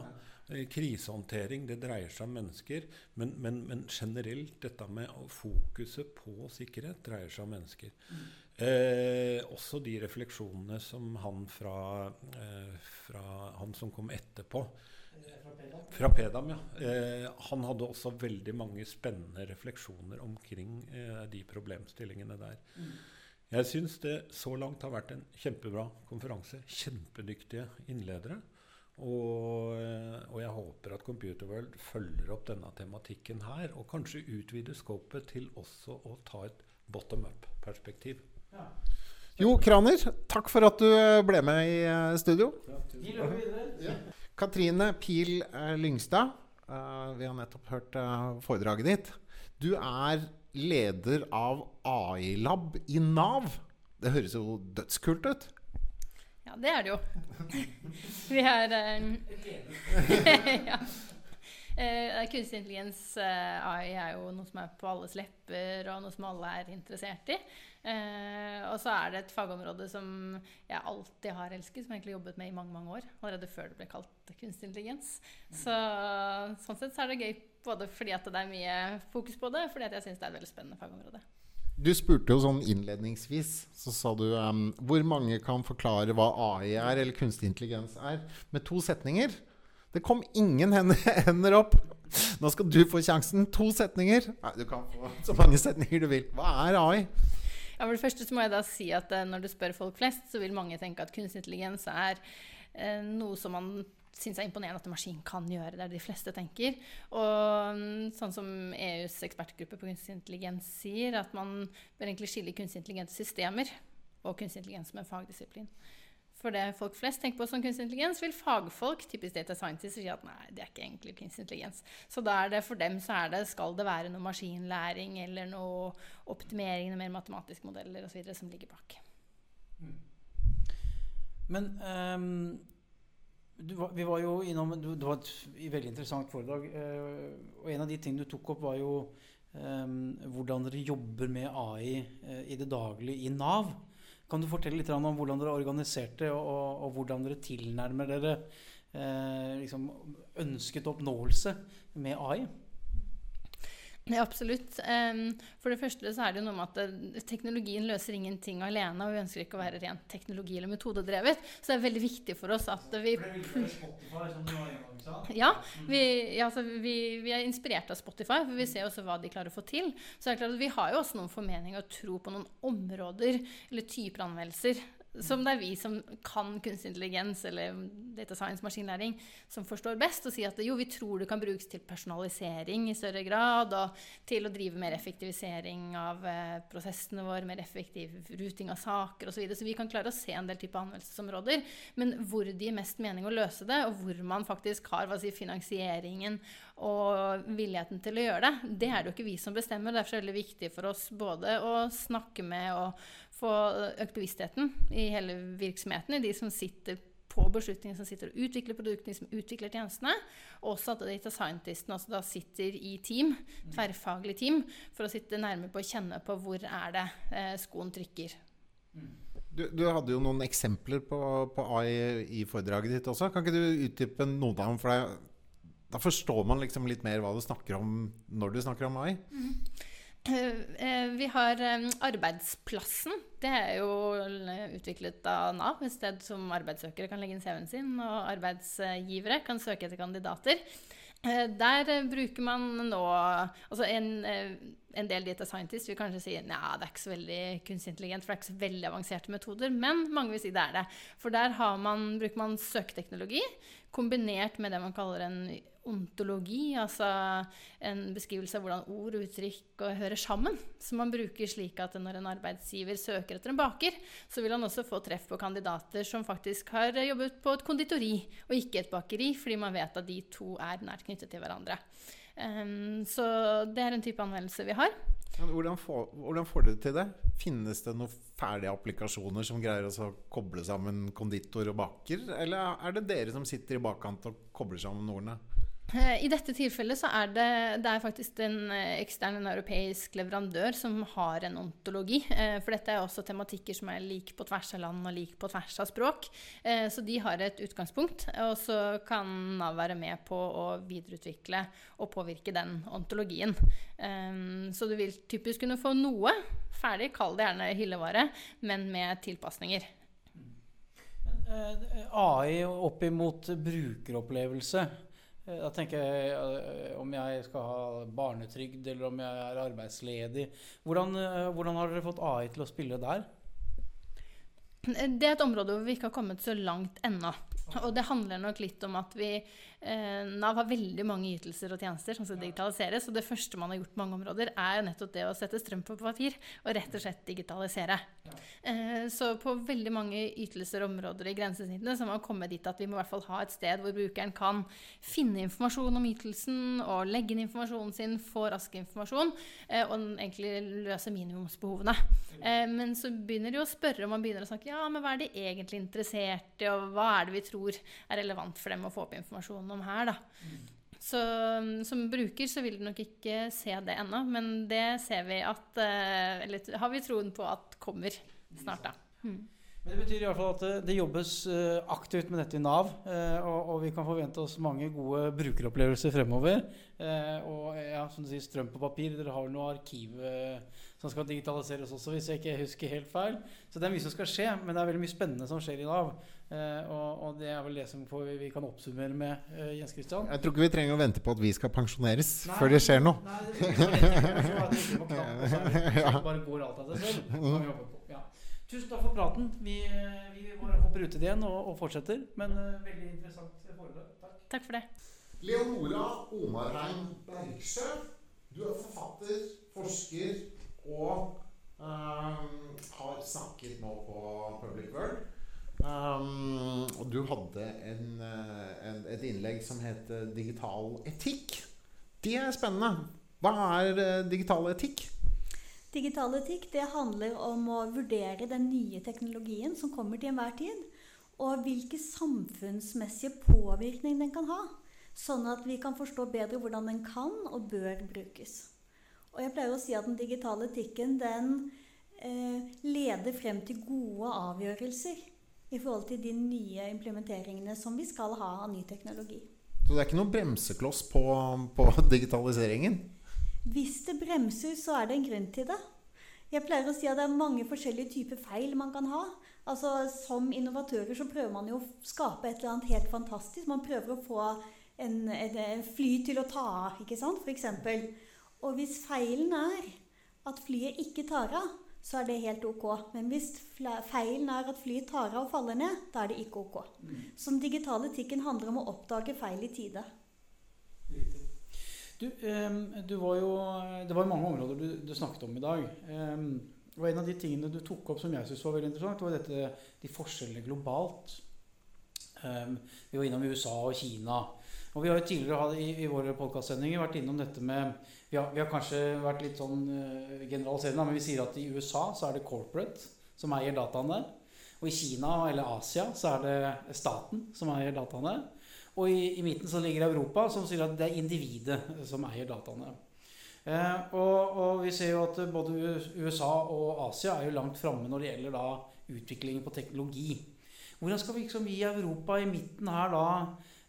Eh, krisehåndtering det dreier seg om mennesker, men, men, men, generelt dette med fokuset på sikkerhet dreier seg om mennesker. Eh, også de refleksjonene som han fra, eh, fra han som kom etterpå fra Pedam, ja. Eh, han hadde også veldig mange spennende refleksjoner omkring eh, de problemstillingene der. Mm. Jeg syns det så langt har vært en kjempebra konferanse. Kjempedyktige innledere. Og, eh, og, jeg håper at Computerworld følger opp denne tematikken her, og kanskje utvider skopet til også å ta et bottom up-perspektiv. Ja. Jo, Kraner, takk for at du eh, ble med i eh, studio. Ja. Katrine Pil Lyngstad, vi har nettopp hørt foredraget ditt. Du er leder av AI-lab i Nav. Det høres jo dødskult ut. Ja, det er det jo. Vi er ja. Uh, Kunstig intelligens, uh, AI, er jo noe som er på alles lepper, og noe som alle er interessert i. Uh, og så er det et fagområde som jeg alltid har elsket, som jeg egentlig jobbet med i mange mange år. Allerede før det ble kalt kunstig intelligens. Så, sånn sett så er det gøy både fordi at det er mye fokus på det, og fordi at jeg syns det er et veldig spennende fagområde. Du spurte jo sånn innledningsvis, så sa du um, hvor mange kan forklare hva AI er, eller kunstig intelligens er, med to setninger. Det kom ingen hender opp. Nå skal du få sjansen. To setninger. Nei, du kan få så mange setninger du vil. Hva er AI? Ja, for det første så må jeg da si at uh, Når du spør folk flest, så vil mange tenke at kunstig intelligens er uh, noe som man syns er imponerende at en maskin kan gjøre. Det er det de fleste tenker. Og mm, sånn som EUs ekspertgruppe på kunstig intelligens sier, at man bør egentlig skille kunstig intelligente systemer og kunstig intelligens som en fagdisiplin. For det folk flest tenker på som kunstig intelligens, vil fagfolk typisk data scientists si at nei, det er ikke egentlig kunstig intelligens. Så da er det for dem så er det, skal det være noe maskinlæring eller noe optimering, noe mer matematiske modeller osv. som ligger bak. Mm. Men um var, vi var jo innom du, Det var et veldig interessant foredrag. Uh, og en av de tingene du tok opp, var jo um, hvordan dere jobber med AI uh, i det daglige i Nav. Kan du fortelle litt om hvordan dere har organisert det, og, og, og hvordan dere tilnærmer dere eh, liksom ønsket oppnåelse med AI? Ja, absolutt. For det første så er det jo noe med at uh, teknologien løser ingenting alene. Og vi ønsker ikke å være rent teknologi- eller metodedrevet. Så det er veldig viktig for oss at vi Ja, vi, ja, altså, vi, vi, er inspirert av Spotify, for vi ser også hva de klarer å få til. Så det er klart at vi har jo også noen formeninger og tro på noen områder eller typer anvendelser som det er vi som kan kunstig intelligens eller data science, maskinlæring, som forstår best, og si at jo, vi tror det kan brukes til personalisering i større grad, og til å drive mer effektivisering av eh, prosessene våre, mer effektiv ruting av saker osv. Så, videre. så vi kan klare å se en del type anvendelsesområder. Men hvor det gir mest mening å løse det, og hvor man faktisk har si, finansieringen og villigheten til å gjøre det, det er det jo ikke vi som bestemmer. Derfor er det veldig viktig for oss både å snakke med og få økt bevisstheten i hele virksomheten, i de som sitter på beslutningene, som sitter og utvikler produktene, som utvikler tjenestene. Også at data scientistene også da sitter i team, tverrfaglig team, for å sitte nærme på å kjenne på hvor er det eh, skoen trykker. Du, du, hadde jo noen eksempler på, på, AI i foredraget ditt også. Kan ikke du utdype noen av dem? For deg? da forstår man liksom litt mer hva du snakker om når du snakker om AI. Mm. Eh, Vi har eh, Arbeidsplassen. Det er jo eh, utviklet av Nav, et sted som arbeidssøkere kan legge inn CV-en sin, og arbeidsgivere kan søke etter kandidater. Eh, Der eh, bruker man nå Altså en, eh, en del data scientists vil kanskje si at det er ikke så veldig kunstig intelligent, for det er ikke så veldig avanserte metoder. Men mange vil si det er det. For der man, bruker man søketeknologi kombinert med det man kaller en ontologi, altså en beskrivelse av hvordan ord uttrykk og hører sammen. Som man bruker slik at når en arbeidsgiver søker etter en baker, så vil han også få treff på kandidater som faktisk har jobbet på et konditori og ikke et bakeri, fordi man vet at de to er nært knyttet til hverandre. Um, så det er en type anvendelse vi har. Hvordan, får, hvordan får dere til det? Finnes det noen ferdige applikasjoner som greier å koble sammen konditor og baker? Eller er det dere som sitter i bakkant og kobler sammen ordene? Eh, I dette tilfellet så er det, det er faktisk en eh, ekstern en europeisk leverandør som har en ontologi. Eh, For dette er også tematikker som er like på tvers av land og like på tvers av språk. Så de har et utgangspunkt, og så kan Nav være med på å videreutvikle og påvirke den ontologien. Så du vil typisk kunne få noe ferdig, kall det gjerne hyllevare, men med tilpasninger. AI opp imot brukeropplevelse. Eh, da tenker jeg eh, om jeg skal ha barnetrygd, eller om jeg er arbeidsledig. Hvordan, eh, hvordan har dere fått AI til å spille der? Det er et område hvor vi ikke har kommet så langt ennå. Og det handler nok litt om at vi Nav har veldig mange ytelser og tjenester som skal digitaliseres. Og det første man har gjort på mange områder, er jo nettopp det å sette strøm på papir og rett og slett digitalisere. Eh, så på veldig mange ytelser og områder i grensesnittene så må man komme dit at vi må i hvert fall ha et sted hvor brukeren kan finne informasjon om ytelsen og legge inn informasjonen sin, få rask informasjon eh, og egentlig løse minimumsbehovene. Eh, men så begynner de å spørre, og man begynner å snakke ja, men hva er de egentlig interessert i, og hva er det vi tror tror er relevant for dem å få opp informasjon om her. Da. Så som bruker så vil du nok ikke se det ennå, men det ser vi at eh, Eller har vi troen på at kommer snart, da. Mm. Men Det betyr i hvert fall at det, det jobbes uh, aktivt med dette i Nav. Og, og, vi kan forvente oss mange gode brukeropplevelser fremover. Og ja, som du sier, strøm på papir. Dere har noe arkiv som skal digitaliseres også, hvis jeg ikke husker helt feil. Så det er mye som skal skje, men det er veldig mye spennende som skjer i Nav. Og, og, det er vel det som vi kan oppsummere med, Jens Kristian. Jeg tror ikke vi trenger å vente på at vi skal pensjoneres nei, før det skjer noe. Nei, det, det, det, det, det, det, det, bare går alt av det selv. Ja. Tusen takk for praten. Vi, vi bare hopper ut i det igjen og, og fortsetter. Men uh, veldig interessant foredrag. Takk. Takk for det. Leonora Omarheim Bergsjø, du er forfatter, forsker og um, har snakket nå på Public World. Um, og du hadde en, en, et innlegg som het 'Digital etikk'. Det er spennende. Hva er digital etikk? Digital etikk det handler om å vurdere den nye teknologien som kommer til enhver tid, og hvilken samfunnsmessige påvirkning den kan ha. Sånn at vi kan forstå bedre hvordan den kan og bør brukes. Og jeg pleier å si at den digitale etikken den eh, leder frem til gode avgjørelser i forhold til de nye implementeringene som vi skal ha av ny teknologi. Så det er ikke noen bremsekloss på, på digitaliseringen? Hvis det bremser, så er det en grunn til det. Jeg pleier å si at det er mange forskjellige typer feil man kan ha. Altså, Som innovatører så prøver man jo å skape et eller annet helt fantastisk. Man prøver å få en, en fly til å ta av, ikke sant, f.eks. Og hvis feilen er at flyet ikke tar av, så er det helt ok. Men hvis feilen er at flyet tar av og faller ned, da er det ikke ok. Mm. Så den digitale etikken handler om å oppdage feil i tide. Du, um, du var jo, det var jo mange områder du, du snakket om i dag. Um, og En av de tingene du tok opp som jeg syntes var veldig interessant, var dette, de forskjellene globalt. Um, vi var innom USA og Kina. Og Vi har jo tidligere i, i våre podkastsendinger vært innom dette med Vi har, vi har kanskje vært litt sånn uh, generaliserende, men vi sier at i USA så er det corporate som eier dataene. Og i Kina eller Asia så er det staten som eier dataene. Og i, i, midten så ligger Europa, som sier at det er individet som eier dataene. Eh, og, og, vi ser jo at både USA og Asia er jo langt framme når det gjelder da utviklingen på teknologi. Hvordan skal vi, liksom, gi Europa i midten her da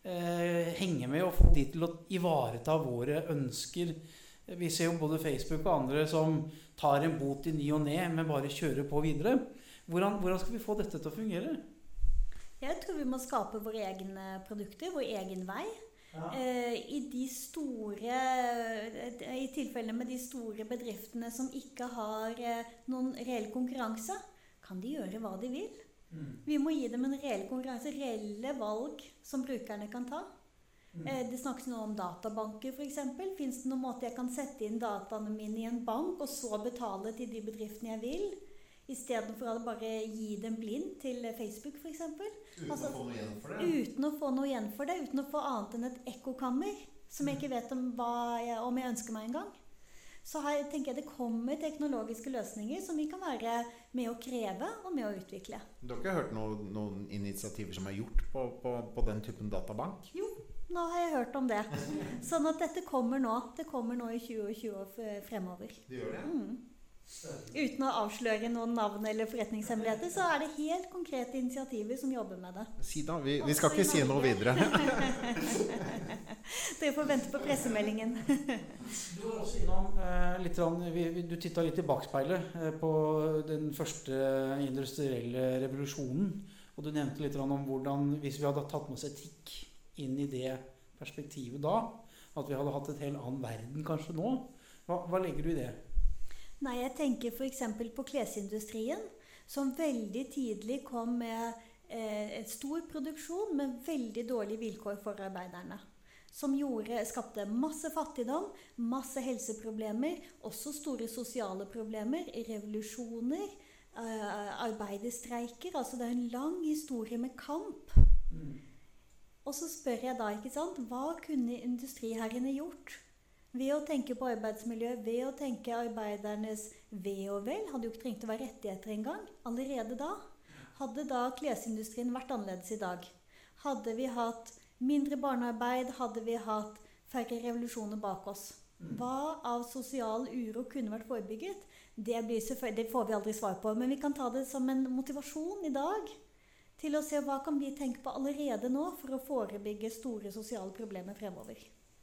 eh, henge med og få de til å ivareta våre ønsker Vi ser jo både Facebook og andre som tar en bot i ny og ne, men bare kjører på videre. Hvordan, hvordan skal vi få dette til å fungere? Jeg tror vi må skape våre egne produkter, vår egen vei. Ja. Eh, I de store I tilfellene med de store bedriftene som ikke har eh, noen reell konkurranse, kan de gjøre hva de vil. Vi må gi dem en reell konkurranse, reelle valg som brukerne kan ta. Eh, Det snakkes nå om databanker f.eks. Fins det noen måte jeg kan sette inn dataene mine i en bank, og så betale til de bedriftene jeg vil? Istedenfor å bare gi dem blind til Facebook f.eks. Uten Altså, å. Uten å få noe igjen for det, uten å få annet enn et ekkokammer som jeg ikke vet om, hva jeg, om jeg ønsker meg engang. Så her tenker jeg det kommer teknologiske løsninger som vi kan være med å kreve og med å utvikle. Du har ikke hørt noen, noen initiativer som er gjort på, på, på den typen databank? Jo, nå har jeg hørt om det. Sånn at dette kommer nå. Det kommer nå i 2020 og fremover. Det gjør det? Mm. Uten å avsløre noen navn eller forretningshemmeligheter, så er det helt konkrete initiativer som jobber med det. Si da. Vi, vi skal ikke si noe videre. Dere får vente på pressemeldingen. Du var også innom eh, litt, vi, Du titta litt i bakspeilet eh, på den første industrielle revolusjonen. Og du nevnte litt om hvordan Hvis vi hadde tatt med oss etikk inn i det perspektivet da, at vi hadde hatt et helt annen verden kanskje nå. Hva, hva legger du i det? Nei, jeg tenker f.eks. på klesindustrien, som veldig tidlig kom med eh, et stor produksjon med veldig dårlige vilkår for arbeiderne. Som gjorde, skapte masse fattigdom, masse helseproblemer, også store sosiale problemer, revolusjoner, eh, arbeiderstreiker. Altså det er en lang historie med kamp. Og så spør jeg da, ikke sant, hva kunne industriherrene gjort? Ved å tenke på arbeidsmiljø, ved å tenke arbeidernes ve og vel, hadde jo ikke trengt å være rettigheter engang. Allerede da. Hadde da klesindustrien vært annerledes i dag? Hadde vi hatt mindre barnearbeid? Hadde vi hatt færre revolusjoner bak oss? Hva av sosial uro kunne vært forebygget? Det, det får vi aldri svar på, men vi kan ta det som en motivasjon i dag til å se hva kan vi tenke på allerede nå for å forebygge store sosiale problemer fremover.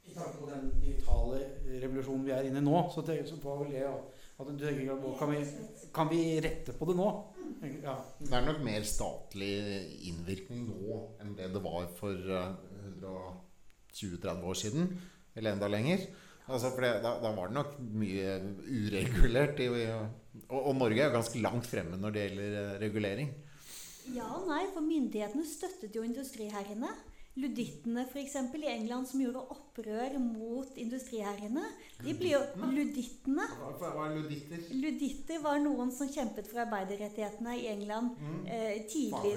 I tanke på den digitale revolusjonen vi er inne i nå, så tenker så var vel det at du tenker at, kan, vi, kan vi rette på det nå? Ja. Det er nok mer statlig innvirkning nå enn det det var for eh, 120-30 år siden. Eller enda lenger. Altså, for det, da, da var det nok mye uregulert. I, og, og Norge er jo ganske langt fremme når det gjelder eh, regulering. Ja og nei, for myndighetene støttet jo industriherrene. Ludittene f.eks. i England som gjorde opprør mot industriherrene. De ble jo Ludittene. Hva, er luditter? Luditter var noen som kjempet for arbeiderrettighetene i England Mm. eh, tidlig,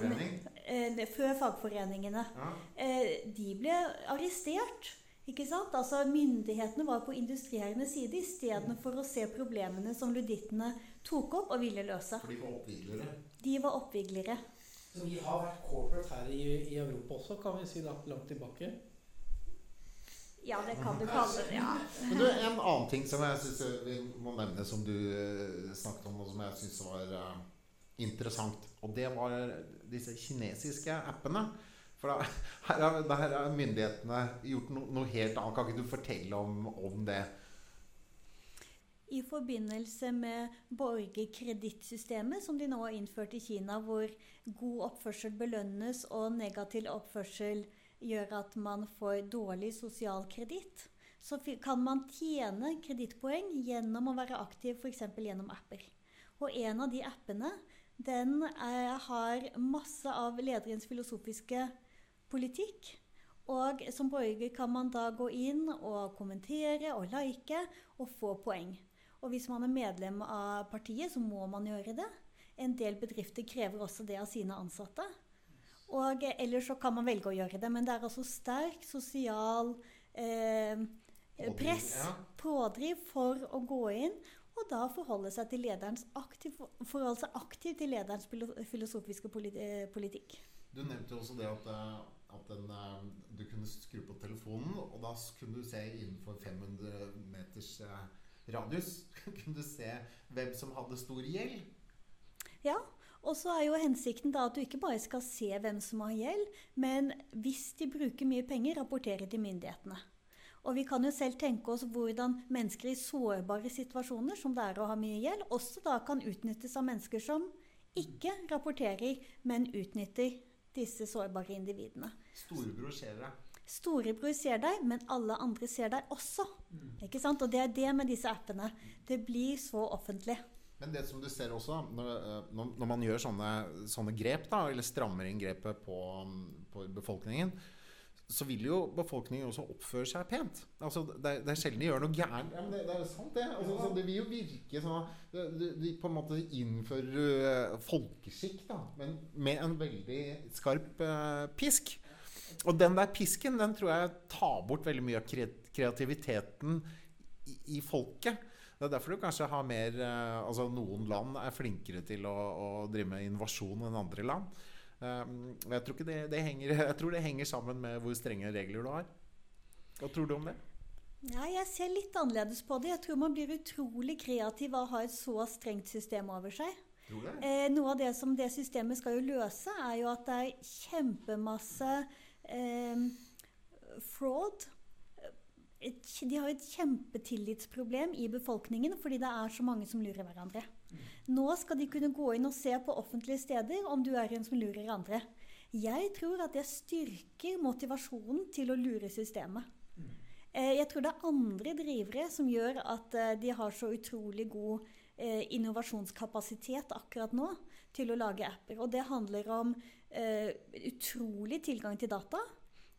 eh, før fagforeningene. Ja. Eh, de ble arrestert. Ikke sant? Altså Myndighetene var på industriherrenes side istedenfor å se problemene som ludittene tok opp og ville løse. For de var oppviglere. De var oppviglere. Så vi har vært corporate her i, i Europa også, kan vi si da, langt tilbake. Ja, det kan du kalle det. Ja. Men du, En annen ting som jeg synes vi må nevne, som du eh, snakket om, og som jeg syns var uh, interessant, og det var disse kinesiske appene. For da, her, har, myndighetene gjort no, noe helt annet. Kan ikke du fortelle om, om det? I forbindelse med borgerkredittsystemet som de nå har innført i Kina, hvor god oppførsel belønnes og negativ oppførsel gjør at man får dårlig sosial kreditt, så kan man tjene kredittpoeng gjennom å være aktiv f.eks. gjennom apper. Og en av de appene den er, har masse av lederens filosofiske politikk. Og som borger kan man da gå inn og kommentere og like og få poeng. Og hvis man er medlem av partiet, så må man gjøre det. En del bedrifter krever også det av sine ansatte. Og ellers så kan man velge å gjøre det, men det er altså sterk sosial eh, press, pådriv, for å gå inn. Og da forholde seg, til lederens aktiv, forholde seg aktivt til lederens filosofiske politikk. Du nevnte jo også det at, eh, at den, eh, du kunne skru på telefonen, og da kunne du se innenfor 500 meters eh, radius kunne du se hvem som hadde stor gjeld. Ja, og så er jo hensikten da at du ikke bare skal se hvem som har gjeld, men hvis de bruker mye penger, rapportere til myndighetene. Og vi kan jo selv tenke oss hvordan mennesker i sårbare situasjoner, som det er å ha mye gjeld, også da kan utnyttes av mennesker som ikke rapporterer, men utnytter disse sårbare individene. Storebror ser deg. Storebror ser deg, men alle andre ser deg også. Ikke sant? Og det er det med disse appene. Det blir så offentlig. Men det som du ser også, når, eh, når man gjør sånne, sånne grep, da, eller strammer inn grepet på, på befolkningen, så vil jo befolkningen også oppføre seg pent. Altså, det, er, det er sjelden de gjør noe gærent. Ja, det, det er jo sant, det. Altså, så det vil jo virke sånn du, på en måte innfører uh, folkeskikk, da, men med en veldig skarp uh, pisk. Og den der pisken, den tror jeg tar bort veldig mye av kreativiteten i, i folket. Det er derfor du kanskje har mer uh, Altså noen land er flinkere til å, å drive med innovasjon enn andre land. Um, jeg, tror det, det henger, jeg tror det henger sammen med hvor strenge regler du har. Hva tror du om det? Ja, jeg ser litt annerledes på det. Jeg tror man blir utrolig kreativ av å ha et så strengt system over seg. Eh, noe av det som det systemet skal jo løse, er jo at det er kjempemasse eh, fraud. Et, de har et kjempetillitsproblem i befolkningen fordi det er så mange som lurer hverandre. Nå skal de kunne gå inn og se på offentlige steder om du er en som lurer andre. Jeg tror at det styrker motivasjonen til å lure systemet. Eh, jeg tror det er andre drivere som gjør at eh, de har så utrolig god eh, innovasjonskapasitet akkurat nå til å lage apper. Og det handler om utrolig tilgang til data.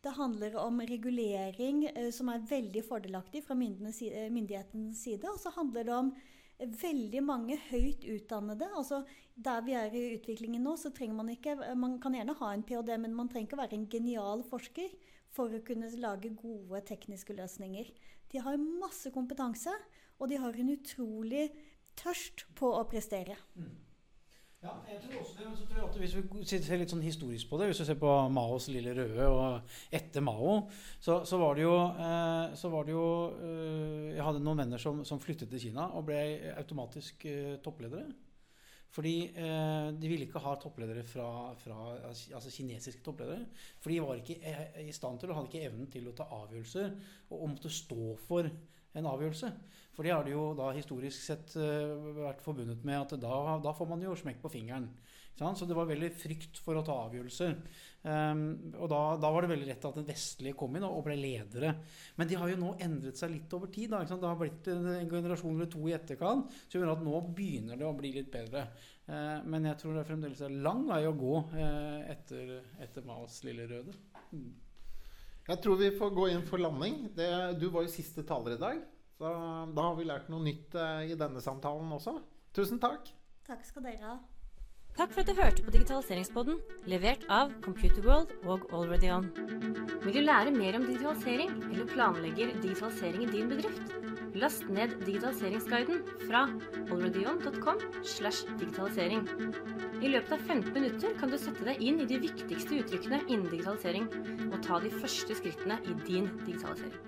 Det handler om regulering som er veldig fordelaktig fra myndighetens side. Og så handler det om veldig mange høyt utdannede. altså Der vi er i utviklingen nå, så trenger man ikke Man kan gjerne ha en ph.d., men man trenger ikke å være en genial forsker for å kunne lage gode tekniske løsninger. De har masse kompetanse, og de har en utrolig tørst på å prestere. Mm. Ja, jeg tror også det, men så tror jeg at Hvis vi ser litt sånn historisk på det, hvis vi ser på Maos lille røde og etter Mao, så, så var det jo, eh, så var det jo eh, Jeg hadde noen venner som, som, flyttet til Kina og ble automatisk eh, toppledere. Fordi de ville ikke ha toppledere fra, fra, altså kinesiske toppledere. For de var ikke i stand til og hadde ikke evnen til å ta avgjørelser og måtte stå for en avgjørelse. For det har det jo da historisk sett uh, vært forbundet med at da, da, får man jo smekk på fingeren. Så det var veldig frykt for å ta avgjørelser. Um, og da, da, var det veldig rett at den vestlige kom inn og, og ble ledere. Men de har jo nå endret seg litt over tid. Da, det har blitt en generasjon eller to i etterkant Så gjør at nå begynner det å bli litt bedre. Uh, men jeg tror det fremdeles er lang vei å gå uh, etter, etter Maos lille røde. Mm. Jeg tror vi får gå inn for landing. Det, du var jo siste taler i dag. Så da har vi lært noe nytt uh, i denne samtalen også. Tusen takk. Takk skal dere ha. Takk for at du hørte på Digitaliseringspodden, levert av Computerworld og AlreadyOn. Vil du lære mer om digitalisering, eller planlegger digitalisering i din bedrift? Last ned digitaliseringsguiden fra alreadyon.com digitalisering. I løpet av 15 minutter kan du sette deg inn i de viktigste uttrykkene innen digitalisering, og ta de første skrittene i din digitalisering.